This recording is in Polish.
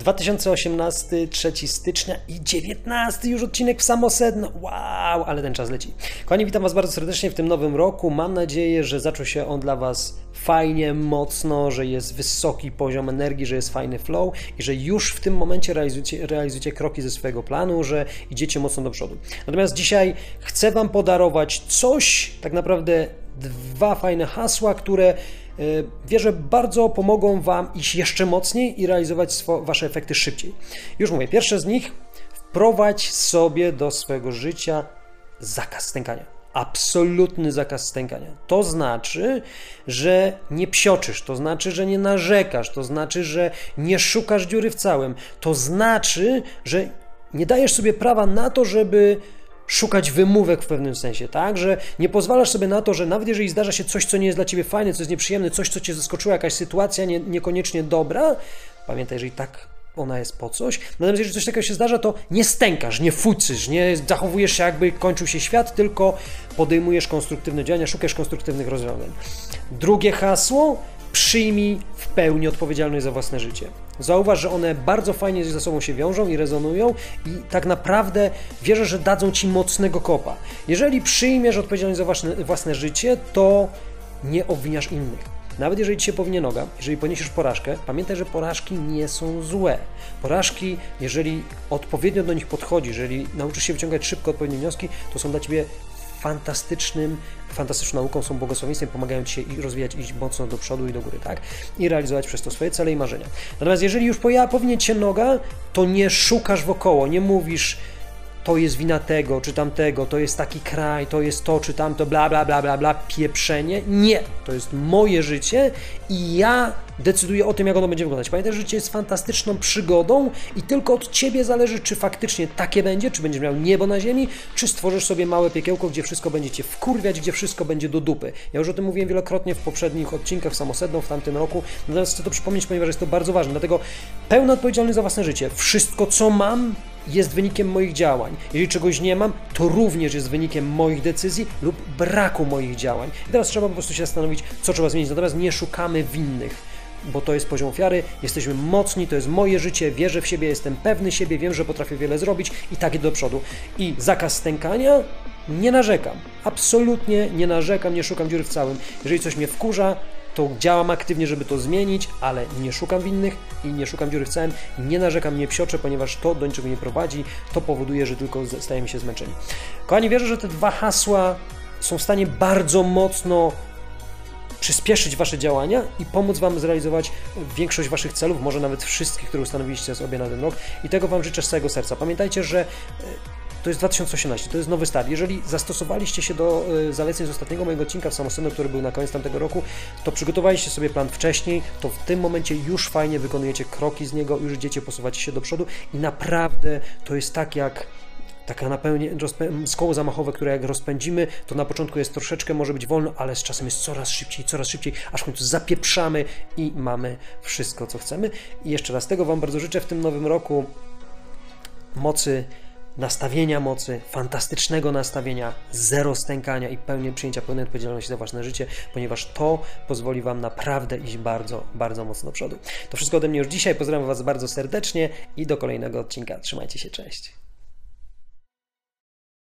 2018, 3 stycznia i 19 już odcinek w samo sedno. Wow, ale ten czas leci. Kochani, witam Was bardzo serdecznie w tym nowym roku. Mam nadzieję, że zaczął się on dla Was fajnie, mocno, że jest wysoki poziom energii, że jest fajny flow i że już w tym momencie realizujecie, realizujecie kroki ze swojego planu, że idziecie mocno do przodu. Natomiast dzisiaj chcę Wam podarować coś, tak naprawdę dwa fajne hasła, które Y, wierzę, bardzo pomogą Wam iść jeszcze mocniej i realizować Wasze efekty szybciej. Już mówię, pierwsze z nich, wprowadź sobie do swojego życia zakaz stękania absolutny zakaz stękania. To znaczy, że nie psioczysz, to znaczy, że nie narzekasz, to znaczy, że nie szukasz dziury w całym, to znaczy, że nie dajesz sobie prawa na to, żeby szukać wymówek w pewnym sensie, tak? Że nie pozwalasz sobie na to, że nawet jeżeli zdarza się coś, co nie jest dla ciebie fajne, co jest nieprzyjemne, coś, co cię zaskoczyło, jakaś sytuacja nie, niekoniecznie dobra, pamiętaj, jeżeli tak ona jest po coś. Natomiast jeżeli coś takiego się zdarza, to nie stękasz, nie fucysz, nie zachowujesz się jakby kończył się świat, tylko podejmujesz konstruktywne działania, szukasz konstruktywnych rozwiązań. Drugie hasło, przyjmij w pełni odpowiedzialność za własne życie. Zauważ, że one bardzo fajnie ze sobą się wiążą i rezonują i tak naprawdę wierzę, że dadzą ci mocnego kopa. Jeżeli przyjmiesz odpowiedzialność za własne, własne życie, to nie obwiniasz innych. Nawet jeżeli ci się powinie noga, jeżeli poniesiesz porażkę, pamiętaj, że porażki nie są złe. Porażki, jeżeli odpowiednio do nich podchodzisz, jeżeli nauczysz się wyciągać szybko odpowiednie wnioski, to są dla ciebie fantastycznym, fantastyczną nauką, są błogosławieństwem, pomagają Ci się i rozwijać, iść mocno do przodu i do góry, tak? I realizować przez to swoje cele i marzenia. Natomiast jeżeli już powinien Cię noga, to nie szukasz wokoło, nie mówisz, to jest wina tego czy tamtego, to jest taki kraj, to jest to czy tamto, bla, bla, bla, bla, bla, pieprzenie. Nie, to jest moje życie i ja decyduję o tym, jak ono będzie wyglądać. Pamiętaj, że życie jest fantastyczną przygodą i tylko od Ciebie zależy, czy faktycznie takie będzie, czy będziesz miał niebo na ziemi, czy stworzysz sobie małe piekiełko, gdzie wszystko będzie Cię wkurwiać, gdzie wszystko będzie do dupy. Ja już o tym mówiłem wielokrotnie w poprzednich odcinkach samosedną w tamtym roku, natomiast chcę to przypomnieć, ponieważ jest to bardzo ważne. Dlatego pełna odpowiedzialność za własne życie. Wszystko, co mam, jest wynikiem moich działań. Jeżeli czegoś nie mam, to również jest wynikiem moich decyzji lub braku moich działań. I teraz trzeba po prostu się zastanowić, co trzeba zmienić. Natomiast nie szukamy winnych bo to jest poziom ofiary, jesteśmy mocni, to jest moje życie, wierzę w siebie, jestem pewny siebie, wiem, że potrafię wiele zrobić i tak do przodu. I zakaz stękania, nie narzekam, absolutnie nie narzekam, nie szukam dziury w całym. Jeżeli coś mnie wkurza, to działam aktywnie, żeby to zmienić, ale nie szukam winnych i nie szukam dziury w całym, nie narzekam, nie psioczę, ponieważ to do niczego nie prowadzi, to powoduje, że tylko stajemy się zmęczeni. Kochani, wierzę, że te dwa hasła są w stanie bardzo mocno przyspieszyć Wasze działania i pomóc Wam zrealizować większość Waszych celów, może nawet wszystkich, które ustanowiliście sobie na ten rok. I tego Wam życzę z całego serca. Pamiętajcie, że e, to jest 2018, to jest nowy start. Jeżeli zastosowaliście się do e, zaleceń z ostatniego mojego odcinka w Samosądu, który był na koniec tamtego roku, to przygotowaliście sobie plan wcześniej, to w tym momencie już fajnie wykonujecie kroki z niego, już idziecie, posuwacie się do przodu i naprawdę to jest tak jak taka napełnie, koło zamachowe, które jak rozpędzimy, to na początku jest troszeczkę, może być wolno, ale z czasem jest coraz szybciej, coraz szybciej, aż w końcu zapieprzamy i mamy wszystko, co chcemy. I jeszcze raz tego Wam bardzo życzę w tym nowym roku mocy nastawienia mocy, fantastycznego nastawienia, zero stękania i pełnie przyjęcia pełnej odpowiedzialności za własne życie, ponieważ to pozwoli Wam naprawdę iść bardzo, bardzo mocno do przodu. To wszystko ode mnie już dzisiaj. Pozdrawiam Was bardzo serdecznie i do kolejnego odcinka. Trzymajcie się, cześć.